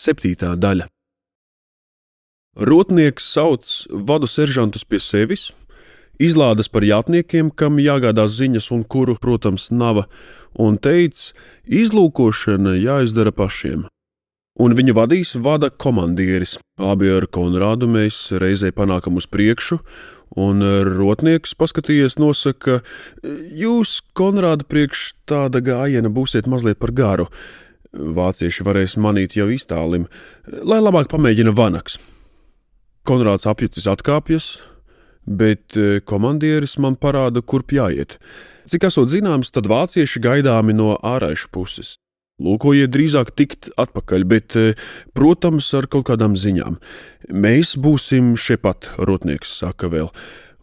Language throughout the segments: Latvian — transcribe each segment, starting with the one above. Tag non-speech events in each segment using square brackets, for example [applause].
Septītā daļa. Rotnieks sauc vadu seržantus pie sevis, izlādes par jātniekiem, kam jāgādā ziņas un kuru, protams, nav, un teica, izlūkošana jāizdara pašiem. Un viņu vadīs vada komandieris. Abi ar Konrādu mēs reizē panākam uz priekšu, un rotnieks paskatījies, nosaka, jūs, Konrāda, priekš tāda gājiena būsiet mazliet par garu. Vācieši varēs manīt jau iztālim, lai labāk pamēģina vanaks. Konrāds apjucis atkāpjas, bet e, komandieris man parāda, kurp jāiet. Cik esot zināms, tad vācieši gaidāmi no ārēšu puses. Lūkojiet drīzāk tikt atpakaļ, bet, e, protams, ar kaut kādām ziņām. Mēs būsim šepat, rotnieks saka vēl.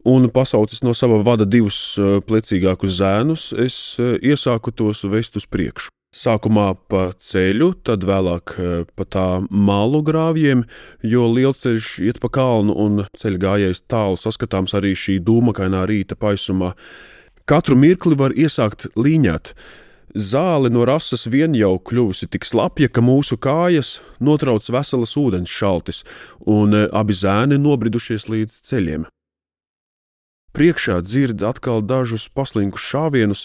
Un pasaucis no sava vada divus e, plecīgākus zēnus, es iesāku tos vest uz priekšu. Sākumā pa ceļu, tad vēlāk eh, pa tā malu grāvjiem, jo lielceļš iet pa kalnu un ceļa gājējs tālu saskatāms arī šī dūmakainā rīta paisumā. Katru mirkli var iesākt līņāt. Zāle no rases vien jau kļuvusi tik slapja, ka mūsu kājas notrauc veselas ūdens šaltis, un eh, abi zēni nobridušies līdz ceļiem. Priekšā dzird atkal dažus paslinkus šāvienus,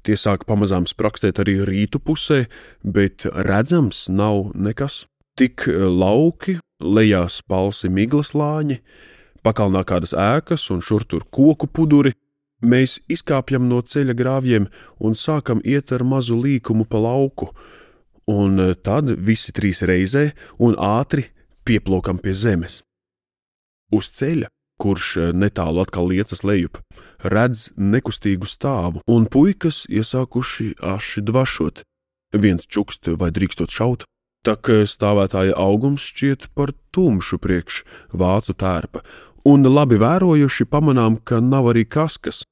Tie sāk pamazām sprakstēt arī rītu pusē, bet redzams nav nekas. Tik eh, lauki, lejā spalsi miglas lāņi, pakalnā kādas ēkas un šur tur koku puduri. Mēs izkāpjam no ceļa grāvjiem un sākam iet ar mazu līkumu pa lauku, un eh, tad visi trīs reizē un ātri pieplokam pie zemes. Uz ceļa kurš eh, netālu atkal liecas lejup, redz nekustīgu stāvu, un puikas iesākuši aši dvašot. Viens čukst vai drīkstot šaut, tak eh, stāvētāja augums šķiet par tumšu priekš vācu tērpa, un labi vērojuši pamanām, ka nav arī kaskas,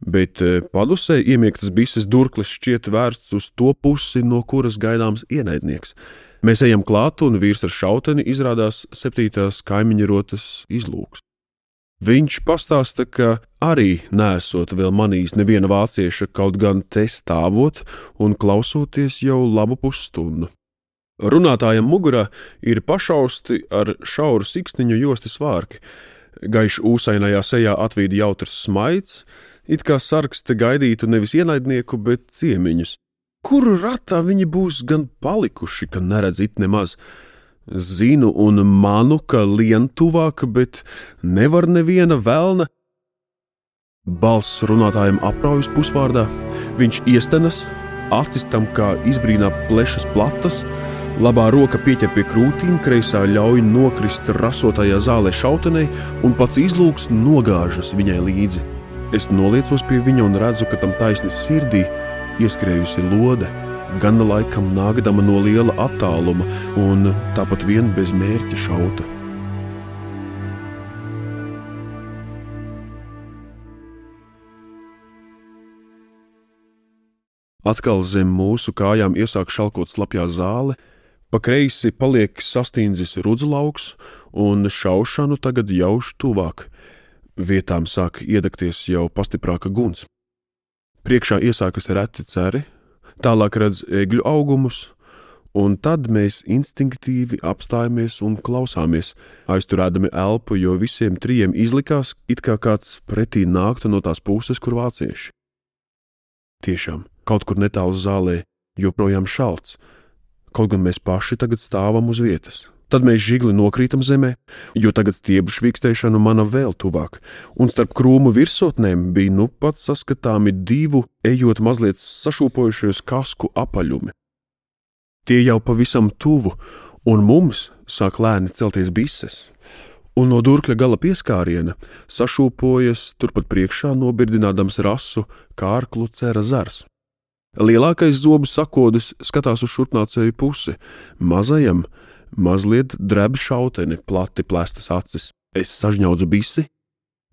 bet eh, padusē iemiektas bises durklis šķiet vērsts uz to pusi, no kuras gaidāms ienaidnieks. Mēs ejam klāt, un vīrs ar šauteni izrādās septītās kaimiņa rotas izlūks. Viņš pastāsta, ka arī nesot vēl manījis neviena vācieša, kaut gan te stāvot un klausoties jau labu pusstundu. Runātājam mugurā ir pašausti ar šauru siksniņu jostas vārki. Gaiši ūsainajā sejā atvīd jautrs smaids, it kā sargs te gaidītu nevis ienaidnieku, bet ciemiņus. Kuru ratā viņi būs gan palikuši, ka neredz it nemaz? Zinu un manu, ka lien tuvāk, bet nevar neviena vēlna. Balss runātājam apraujas pusvārdā, viņš iestenas, acis tam kā izbrīnā plešas platas, labā roka pieķer pie krūtīm, kreisā ļauj nokrist rasotajā zālē šautenei, un pats izlūks nogāžas viņai līdzi. Es noliecos pie viņa un redzu, ka tam taisni sirdī ieskrējusi lode gan laikam nākdama no liela attāluma un tāpat vien bez mērķa šauta. Atkal zem mūsu kājām iesāk šalkot slapjā zāle, pa kreisi paliek sastīndzis rudzlauks, un šaušanu tagad jauš tuvāk. Vietām sāk iedegties jau pastiprāka guns. Priekšā iesākas reti ceri, tālāk redz egļu augumus, un tad mēs instinktīvi apstājamies un klausāmies, aizturēdami elpu, jo visiem trijiem izlikās, it kā kāds pretī nāktu no tās puses, kur vācieši. Tiešām, kaut kur netālu zālē, joprojām šalts, kaut gan mēs paši tagad stāvam uz vietas. Tad mēs žigli nokrītam zemē, jo tagad stiebu švīkstēšana mana vēl tuvāk, un starp krūmu virsotnēm bija nu pat saskatāmi divu, ejot mazliet sašūpojušies kasku apaļumi. Tie jau pavisam tuvu, un mums sāk lēni celties bises, un no durkļa gala pieskāriena sašūpojas turpat priekšā, nobirdinādams rasu kārklu cera zars. Lielākais zobu sakodis skatās uz šurpnācēju pusi, mazajam mazliet drēb šauteni, plati plēstas acis. Es sažņaudzu bisi,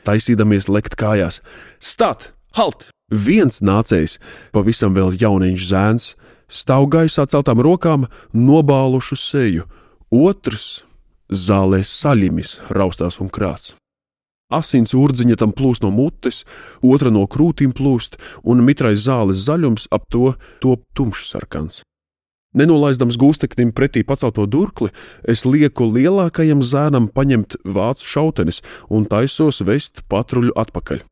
taisīdamies lekt kājās. Stat! Halt! Viens nācējs, pavisam vēl jauniņš zēns, stāv gaisā celtām rokām, nobālušu seju, otrs zālē saļimis, raustās un krāts. Asins urdziņa tam plūst no mutes, otra no krūtīm plūst, un mitrais zāles zaļums ap to top tumšs sarkans. Nenolaizdams gūsteknim pretī pacelto durkli, es lieku lielākajam zēnam paņemt vācu šautenis un taisos vest patruļu atpakaļ.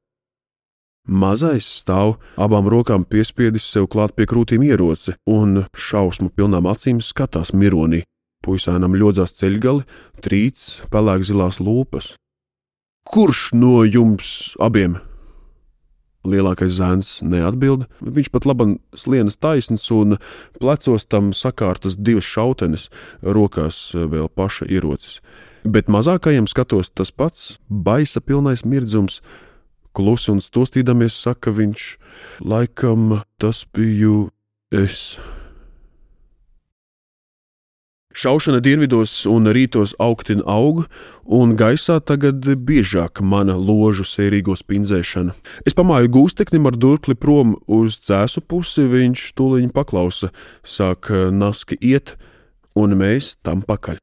Mazais stāv abām rokām piespiedis sev klāt pie krūtīm ieroci un šausmu pilnām acīm skatās mironī. Puisēnam ļodzās ceļgali, trīc, pelēk zilās lūpas. Kurš no jums abiem Lielākais zēns neatbild. Viņš pat labi slienas taisns un plecos tam sakārtas divas šautenes, rokās vēl paša ierocis. Bet mazākajam skatos tas pats, baisa pilnais mirdzums. Klusi un stostīdamies, saka viņš, laikam tas biju es. Šaušana dienvidos un rītos augtina aug, un gaisā tagad biežāk mana ložu sērīgo spindzēšana. Es pamāju gūsteknim ar durkli prom uz cēsu pusi, viņš tūliņ paklausa, sāk naski iet, un mēs tam pakaļ.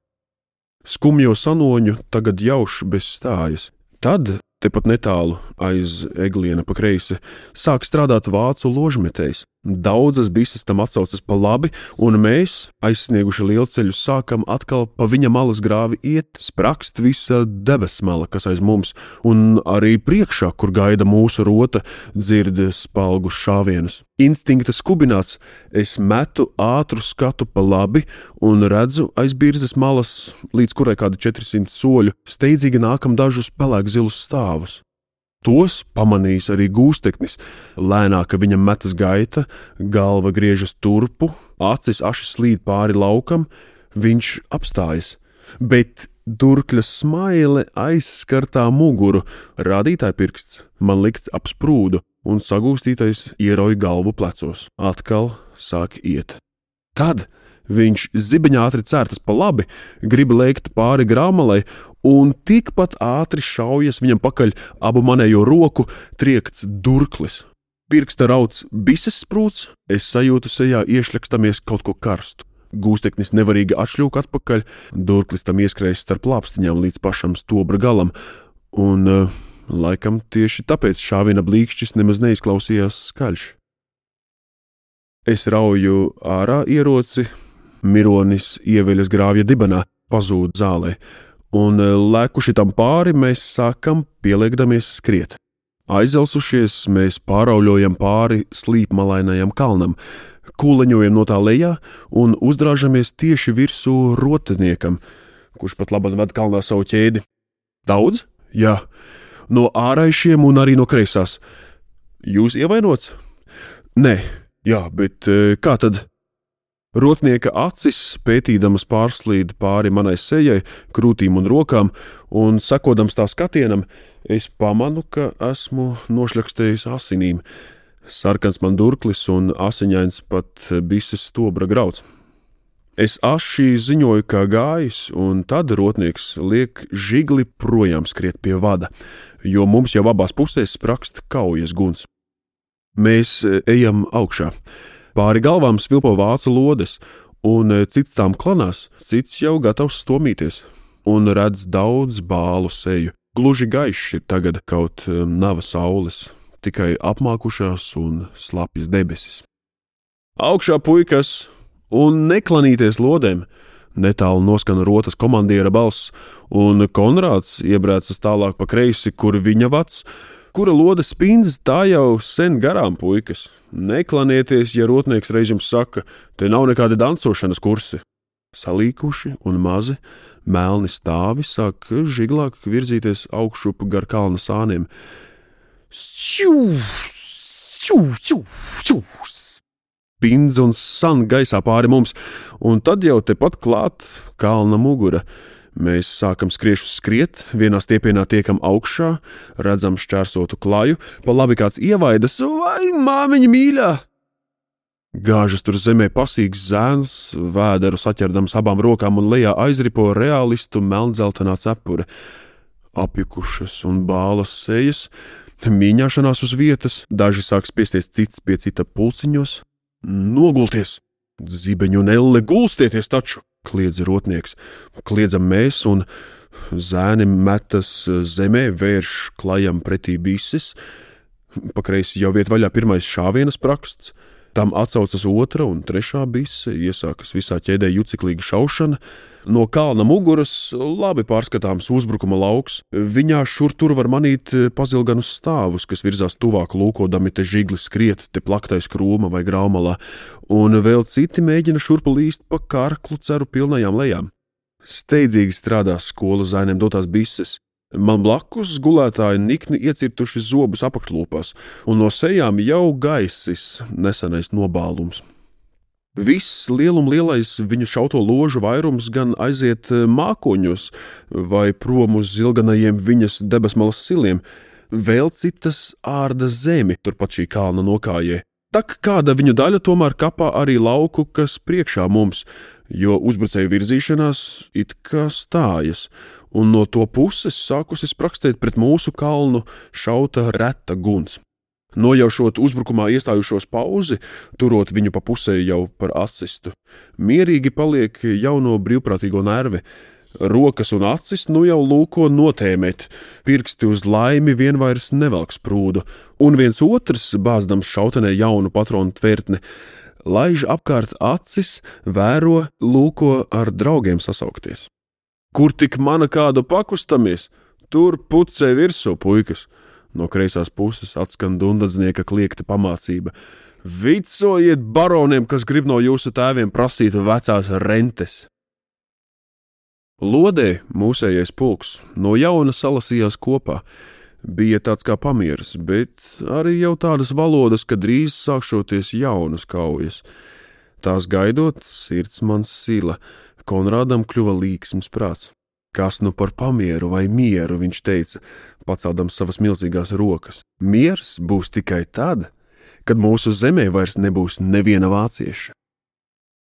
Skumjo sanoņu tagad jaušu bez stājas. Tad Tepat netālu aiz egliena pa kreisi sāk strādāt vācu ložmetējs. Daudzas bises tam atsaucas pa labi, un mēs, aizsnieguši lielceļu, sākam atkal pa viņa malas grāvi iet, sprakst visa debesmala, kas aiz mums, un arī priekšā, kur gaida mūsu rota, dzird spalgus šāvienus. Instinkta skubināts, es metu ātru skatu pa labi un redzu aiz birzes malas, līdz kurai kādi 400 soļu, steidzīgi nākam dažus pelēkzilus stāvus. Tos pamanīs arī gūsteknis. Lēnāk viņam metas gaita, galva griežas turpu, acis aši slīd pāri laukam, viņš apstājas. Bet durkļa smaile aizskartā muguru, rādītāja pirksts man likts ap sprūdu, un sagūstītais ierauj galvu plecos. Atkal sāk iet. Tad Viņš zibeņā ātri cērtas pa labi, grib lēkt pāri grāmalai, un tikpat ātri šaujas viņam pakaļ abu manējo roku triekts durklis. Pirksta rauds bises sprūts, es sajūtu sejā iešļakstamies kaut ko karstu. Gūsteknis nevarīgi atšļūk atpakaļ, durklis tam ieskrējas starp lāpstiņām līdz pašam stobra galam, un uh, laikam tieši tāpēc šāviena blīkšķis nemaz neizklausījās skaļš. Es rauju ārā ieroci, Mironis ieveļas grāvja dibenā, pazūd zālē, un e, lēkuši tam pāri, mēs sākam pieliekdamies skriet. Aizelsušies, mēs pārauļojam pāri slīpmalainajam kalnam, kūleņojam no tā lejā un uzdrāžamies tieši virsū rotiniekam, kurš pat labi ved kalnā savu ķēdi. Daudz? Jā, no āraišiem un arī no kreisās. Jūs ievainots? Nē, jā, bet e, kā tad? Rotnieka acis, pētīdamas pārslīd pāri manai sejai, krūtīm un rokām, un sekodams tā skatienam, es pamanu, ka esmu nošļakstējis asinīm. Sarkans man durklis un asiņains pat bises stobra grauds. Es aši ziņoju, kā gājis, un tad rotnieks liek žigli projām skriet pie vada, jo mums jau abās pusēs sprakst kaujas guns. Mēs ejam augšā. Pāri galvām svilpo vācu lodes, un e, cits tām klanās, cits jau gatavs stomīties, un redz daudz bālu seju. Gluži gaišs ir tagad kaut e, nava saules, tikai apmākušās un slapjas debesis. Augšā puikas, un neklanīties lodēm! Netālu noskan rotas komandiera balss, un Konrāds iebrēcas tālāk pa kreisi, kur viņa vats, kura lode spīdz, tā jau sen garām puikas. Neklanieties, ja rotnieks reiz jums saka, te nav nekādi dancošanas kursi. Salīkuši un mazi, melni stāvi sāk žiglāk virzīties augšup gar kalna sāniem. Spindz un san gaisā pāri mums, un tad jau tepat klāt kalna mugura. Mēs sākam skriešu skriet, vienā stiepienā tiekam augšā, redzam šķērsotu klaju, pa labi kāds ievaidas, vai māmiņa mīļā! Gāžas tur zemē pasīgs zēns, vēderu saķerdams abām rokām un lejā aizripo realistu melndzeltenā cepure. Apjukušas un bālas sejas, mīņāšanās uz vietas, daži sāk spiesties cits pie cita pulciņos. Nogulties! Zibeņu un elle gulstieties taču! Kliedz rotnieks. Kliedzam mēs, un zēni metas zemē, vērš klajam pretī bises. Pakreisi jau viet vaļā pirmais šāvienas praksts. Tam atsaucas otra un trešā bise, iesākas visā ķēdē juceklīga šaušana. No kalna muguras labi pārskatāms uzbrukuma lauks. Viņā šur tur var manīt pazilganus stāvus, kas virzās tuvāk, lūkodami te žigli skriet, te plaktais krūma vai graumalā, un vēl citi mēģina šurpu līst pa kārklu ceru pilnajām lejām. Steidzīgi strādā skolas zainiem dotās bises. Man blakus gulētāji nikni iecirtuši zobus apakšlūpās, un no sejām jau gaisis nesenais nobālums. Viss lielum lielais viņu šauto ložu vairums gan aiziet eh, mākoņos vai prom uz zilganajiem viņas debesmalas siliem, vēl citas ārda zemi turpat šī kalna nokājē. Tak kāda viņu daļa tomēr kapā arī lauku, kas priekšā mums, jo uzbrucēju virzīšanās it kā stājas, un no to puses sākusi sprakstēt pret mūsu kalnu šauta reta guns. Nojaušot uzbrukumā iestājušos pauzi, turot viņu pa pusē jau par atsistu, mierīgi paliek jauno brīvprātīgo nervi. Rokas un acis nu jau lūko notēmēt, pirksti uz laimi vien vairs nevelk sprūdu, un viens otrs, bāzdams šautenē jaunu patronu tvertni, laiž apkārt acis, vēro, lūko ar draugiem sasaukties. Kur tik mana kādu pakustamies, tur pucē virsū puikas. No kreisās puses atskan dundadznieka kliegta pamācība. Vicojiet baroniem, kas grib no jūsu tēviem prasīt vecās rentes! Lodē mūsējais pulks no jauna salasījās kopā. Bija tāds kā pamieris, bet arī jau tādas valodas, ka drīz sākšoties jaunas kaujas. Tās gaidot, sirds man sila, Konrādam kļuva līksms prāts. Kas nu par pamieru vai mieru, viņš teica, paceldams savas milzīgās rokas. Miers būs tikai tad, kad mūsu zemē vairs nebūs neviena vācieša.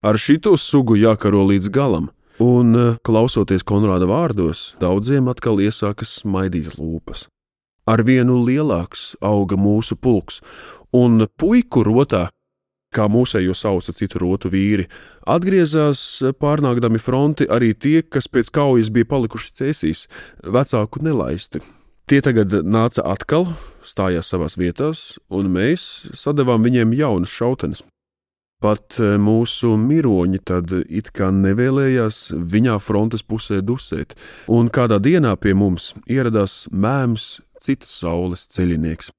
Ar šito sugu jākaro līdz galam, un, eh, klausoties Konrāda vārdos, daudziem atkal iesākas smaidīt lūpas. Ar vienu lielāks auga mūsu pulks, un puiku rotā kā mūsējo sauca citu rotu vīri, atgriezās pārnākdami fronti arī tie, kas pēc kaujas bija palikuši cēsīs, vecāku nelaisti. Tie tagad nāca atkal, stājās savās vietās, un mēs sadevām viņiem jaunas šautenes. Pat e, mūsu miroņi tad it kā nevēlējās viņā frontes pusē dusēt, un kādā dienā pie mums ieradās mēms citas saules ceļinieks.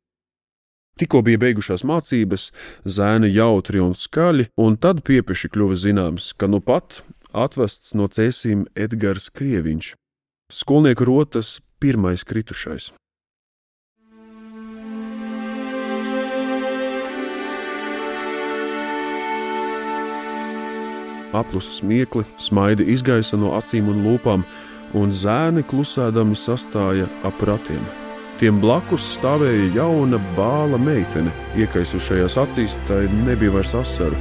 Tikko bija beigušās mācības, zēni jautri un skaļi, un tad piepeši kļuva zināms, ka nu pat atvests no cēsīm Edgars Krieviņš, skolnieku rotas pirmais kritušais. Aplusa smiekli, smaidi izgaisa no acīm un lūpām, un zēni klusēdami sastāja ap ratiem. Tiem blakus stāvēja jauna bāla meitene. Iekaisušajās acīs tai nebija vairs asaru,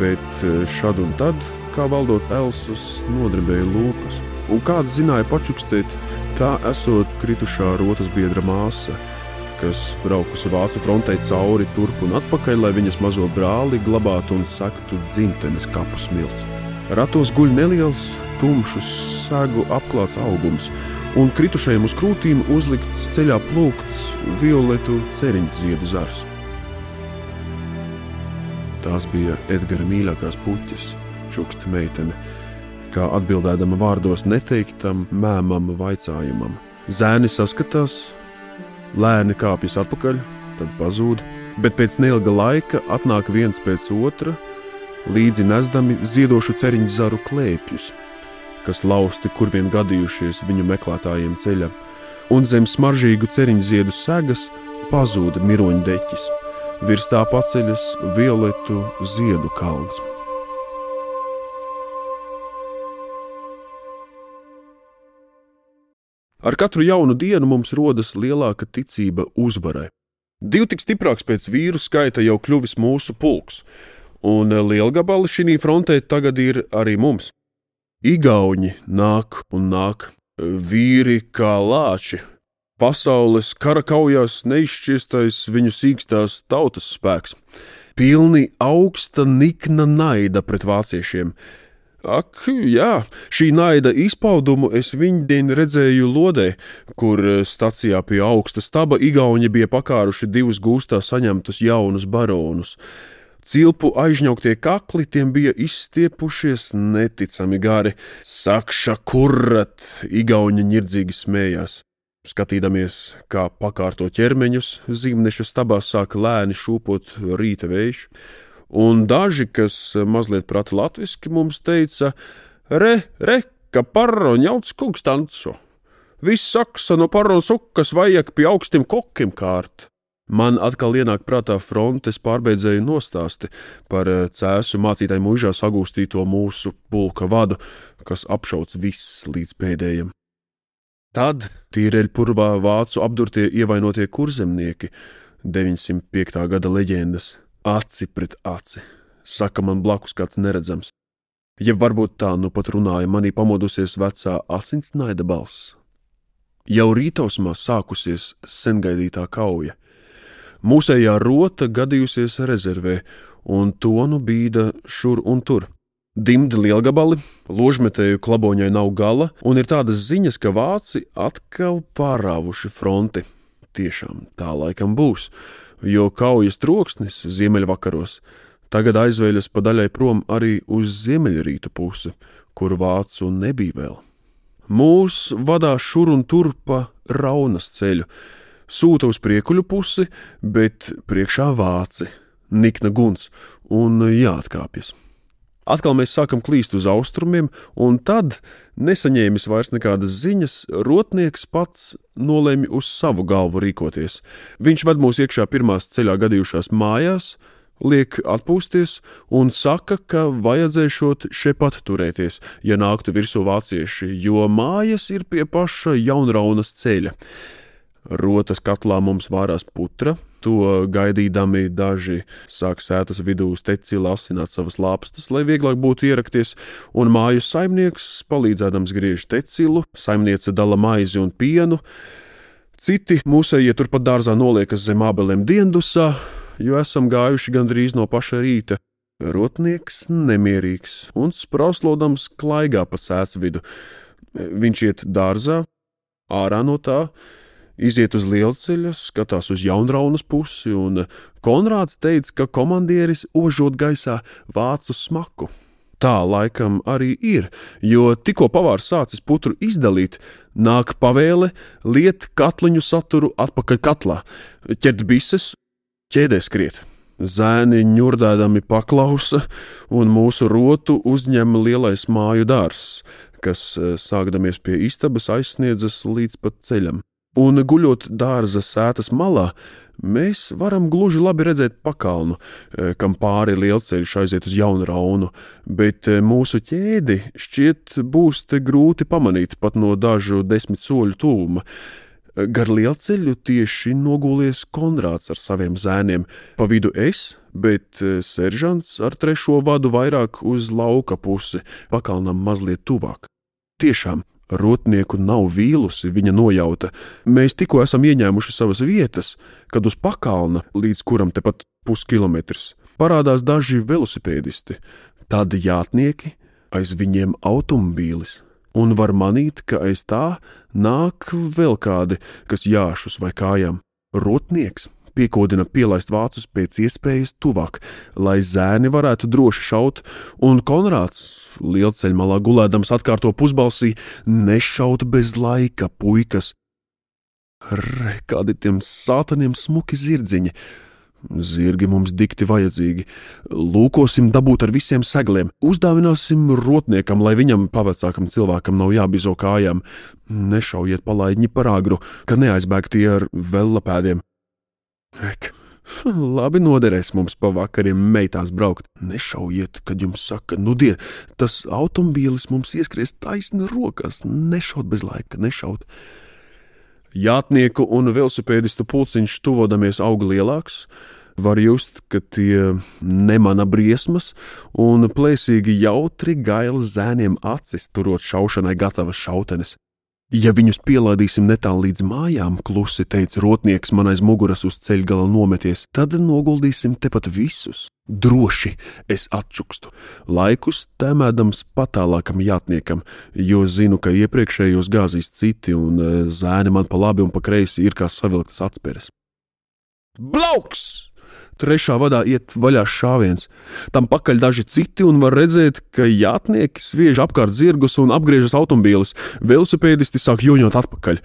bet eh, šad un tad, kā valdot Elsas, nodarbēja lūpas. Un kāds zināja pačukstēt, tā esot kritušā rotas biedra māsa, kas braukusi vācu frontē cauri turp un atpakaļ, lai viņas mazo brāli glabātu un sektu dzimtenes kapu smilts. Ratos guļ neliels, tumšs, sēgu apklāts augums un kritušajam uz krūtīm uzlikts ceļā plūkts violetu ceriņu ziedu zars. Tās bija Edgara mīļākās puķis, čuksta meitene, kā atbildēdama vārdos neteiktam, mēmam vaicājumam. Zēni saskatās, lēni kāpjas atpakaļ, tad pazūd, bet pēc neilga laika atnāk viens pēc otra, līdzi nesdami ziedošu ceriņu zaru klēpjus kas lausti kur vien gadījušies viņu meklētājiem ceļā, un zem smaržīgu ceriņu ziedu segas pazuda miroņu deķis, virs tā paceļas violetu ziedu kalns. Ar katru jaunu dienu mums rodas lielāka ticība uzvarai. Divi tik stiprāks pēc vīru skaita jau kļuvis mūsu pulks, un liela gabali šī frontē tagad ir arī mums. Igauņi nāk un nāk, vīri kā lāči. Pasaules kara kaujās neizšķiestais viņu sīkstās tautas spēks, pilni augsta nikna naida pret vāciešiem. Ak, jā, šī naida izpaudumu es viņdien redzēju Lodē, kur stacijā pie augsta staba Igauni bija pakāruši divus gūstā saņemtus jaunus baronus. Cilpu aizņauktie kakli tiem bija izstiepušies neticami gari. Sakša kurrat, igauņi nirdzīgi smējās. Skatīdamies, kā pakārto ķermeņus, zīmneša stabā sāk lēni šūpot rīta vējš, un daži, kas mazliet prata latviešu, mums teica: Re, re, ka parro ņauts kungs tanco! Viss saksa no parro sukas vajag pie augstiem kokiem kārt! Man atkal ienāk prātā frontes pārbeidzēju nostāsti par eh, cēsu mācītāju mūžā sagūstīto mūsu pulka vadu, kas apšauts viss līdz pēdējiem. Tad tīreļpurvā vācu apdurtie ievainotie kurzemnieki, 905. gada leģendas, aci pret aci, saka man blakus kāds neredzams. Jeb varbūt tā nu pat runāja manī pamodusies vecā asins naida balss. Jau rītausmā sākusies sengaidītā kauja. Mūsējā rota gadījusies rezervē, un tonu bīda šur un tur. Dimdi lielgabali, ložmetēju klaboņai nav gala, un ir tādas ziņas, ka vāci atkal pārāvuši fronti. Tiešām tā laikam būs, jo kaujas troksnis ziemeļvakaros tagad aizvēļas pa daļai prom arī uz ziemeļrītu pusi, kur vācu nebija vēl. Mūs vadā šur un tur pa raunas ceļu, sūta uz priekuļu pusi, bet priekšā vāci, nikna guns un jāatkāpjas. Atkal mēs sākam klīst uz austrumiem, un tad, nesaņēmis vairs nekādas ziņas, rotnieks pats nolēma uz savu galvu rīkoties. Viņš ved mūs iekšā pirmās ceļā gadījušās mājās, liek atpūsties un saka, ka vajadzēšot šepat turēties, ja nāktu virsū vācieši, jo mājas ir pie paša jaunraunas ceļa. Rotas katlā mums vārās putra, to gaidīdami daži sāk sētas vidū uz tecila asināt savas lāpstas, lai vieglāk būtu ierakties, un māju saimnieks palīdzēdams griež tecilu, saimniece dala maizi un pienu, citi mūsējie turpat dārzā noliekas zem abelēm diendusā, jo esam gājuši gandrīz no paša rīta. Rotnieks nemierīgs un sprauslodams klaigā pa sēdz vidu. Viņš iet dārzā, ārā no tā, iziet uz lielceļa, skatās uz jaunraunas pusi, un Konrāds teica, ka komandieris ožot gaisā vācu smaku. Tā laikam arī ir, jo tikko pavārs sācis putru izdalīt, nāk pavēle liet katliņu saturu atpakaļ katlā, ķert bises, ķēdē skriet. Zēni ņurdēdami paklausa, un mūsu rotu uzņem lielais māju dārzs, kas, sākdamies pie istabas, aizsniedzas līdz pat ceļam un guļot dārza sētas malā, mēs varam gluži labi redzēt pakalnu, eh, kam pāri lielceļš aiziet uz jaunu raunu, bet eh, mūsu ķēdi šķiet būs te grūti pamanīt pat no dažu desmit soļu tuvuma. Gar lielceļu tieši nogulēs Konrāds ar saviem zēniem, pa vidu es, bet eh, seržants ar trešo vadu vairāk uz lauka pusi, pakalnam mazliet tuvāk. Tiešām Rotnieku nav vīlusi viņa nojauta. Mēs tikko esam ieņēmuši savas vietas, kad uz pakalna, līdz kuram tepat puskilometrs, parādās daži velosipēdisti, tādi jātnieki, aiz viņiem automobīlis. Un var manīt, ka aiz tā nāk vēl kādi, kas jāšus vai kājām. Rotnieks piekodina pielaist vācus pēc iespējas tuvāk, lai zēni varētu droši šaut, un Konrāds, lielceļmalā gulēdams, atkārto pusbalsī: Nešaut bez laika, puikas! Re, kādi tiem sātaniem smuki zirdziņi! Zirgi mums dikti vajadzīgi. Lūkosim dabūt ar visiem segliem, uzdāvināsim rotniekam, lai viņam, pavecākam cilvēkam, nav jābizo kājām. Nešaujiet palaidņi par agru, ka neaizbēgtie ar vellapēdiem. Ek, [laughs] labi noderēs mums pa vakariem meitās braukt. Nešaujiet, kad jums saka, nu, die, tas automobīlis mums ieskries taisni rokās. Nešaut bez laika, nešaut. Jātnieku un velosipēdistu pulciņš tuvodamies auga lielāks. Var just, ka tie nemana briesmas, un plēsīgi jautri gaila zēniem acis, turot šaušanai gatavas šautenes. Ja viņus pielādīsim netālu līdz mājām, klusi teica rotnieks man aiz muguras uz ceļa gala nometies, tad noguldīsim tepat visus. Droši es atčukstu, laikus tēmēdams patālākam jātniekam, jo zinu, ka iepriekšējos gāzīs citi, un e, zēni man pa labi un pa kreisi ir kā savilktas atspēres. Blauks! Trešā vadā iet vaļā šāviens. Tam pakaļ daži citi, un var redzēt, ka jātnieki sviež apkārt zirgus un apgriežas automobīlis. Velosipēdisti sāk joņot atpakaļ.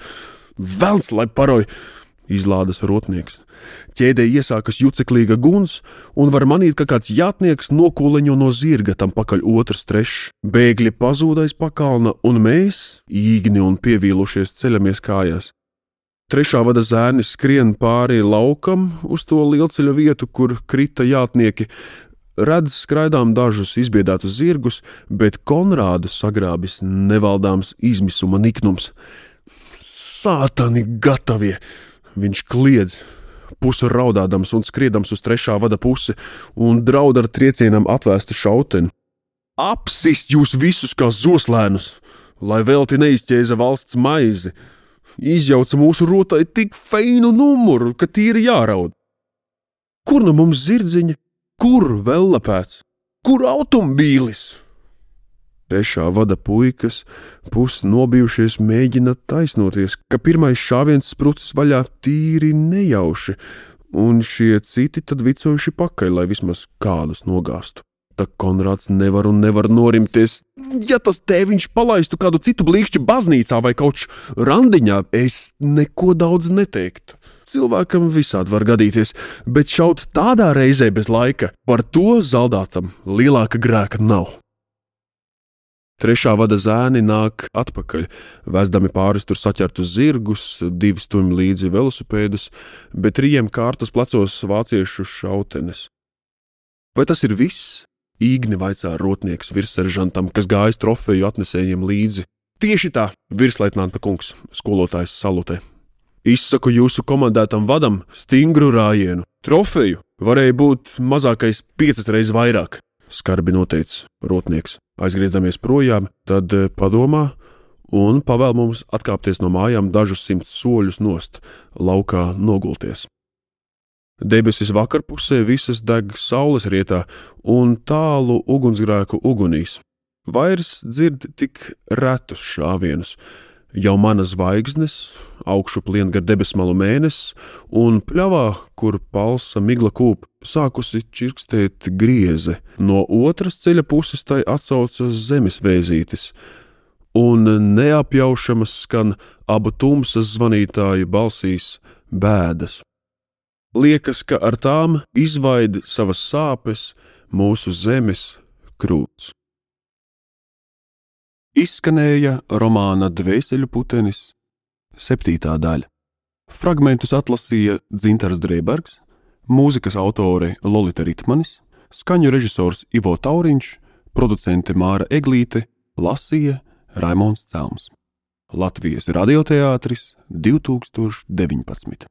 Velns, lai paroj! Izlādes rotnieks. Ķēdē iesākas juceklīga guns, un var manīt, ka kāds jātnieks nokuleņo no zirga tam pakaļ otrs trešs. Bēgļi pazūdais pakalna, un mēs, īgni un pievīlušies, ceļamies kājās. Trešā vada zēni skrien pāri laukam uz to lielceļa vietu, kur krita jātnieki. Redz skraidām dažus izbiedētus zirgus, bet Konrādu sagrābis nevaldāms izmisuma niknums. Sātani gatavie! Viņš kliedz, pusi raudādams un skriedams uz trešā vada pusi, un draud ar triecienam atvēstu šauteni. Apsist jūs visus kā zoslēnus, lai velti neizķēza valsts maizi! Izjauca mūsu rotai tik feinu numuru, ka tīri jāraud. Kur nu mums zirdziņa, kur vellapēts, kur automobīlis? Trešā vada puikas, pusi nobijušies, mēģina taisnoties, ka pirmais šāviens sprucis vaļā tīri nejauši, un šie citi tad vicojuši pakaļ, lai vismaz kādus nogāstu. Tā Konrāds nevar un nevar norimties. Ja tas tēviņš palaistu kādu citu blīkšķi baznīcā vai kaut randiņā, es neko daudz neteiktu. Cilvēkam visādi var gadīties, bet šaut tādā reizē bez laika, par to zaldātam lielāka grēka nav. Trešā vada zēni nāk atpakaļ, vēzdami pāris tur saķertus zirgus, divi stumji līdzi velosipēdus, bet trījiem kārtas plecos vāciešu šautenes. Vai tas ir viss? Īgni vaicā rotnieks virsseržantam, kas gājis trofeju atnesējiem līdzi. Tieši tā, virsleitnanta kungs, skolotājs salutē. Izsaku jūsu komandētam vadam stingru rājienu. Trofeju varēja būt mazākais piecas reizes vairāk, skarbi noteica rotnieks. Aizgriezamies projām, tad eh, padomā un pavēl mums atkāpties no mājām dažus simtus soļus nost, laukā nogulties. Debesis vakarpusē visas deg saules rietā un tālu ugunsgrēku ugunīs. Vairs dzird tik retus šāvienus, jau manas zvaigznes, augšu plien gar debesmalu mēnesis, un pļavā, kur palsa migla kūp, sākusi čirkstēt grieze, no otras ceļa puses tai atsaucas zemes vēzītis, un neapjaušamas skan abu tumsas zvanītāju balsīs bēdas. Liekas, ka ar tām izvaid savas sāpes mūsu zemes krūts. Izskanēja romāna Dvēseļu putenis, septītā daļa. Fragmentus atlasīja Dzintars Drēbergs, mūzikas autore Lolita Ritmanis, skaņu režisors Ivo Tauriņš, producente Māra Eglīte, lasīja Raimons Celms. Latvijas radioteātris 2019.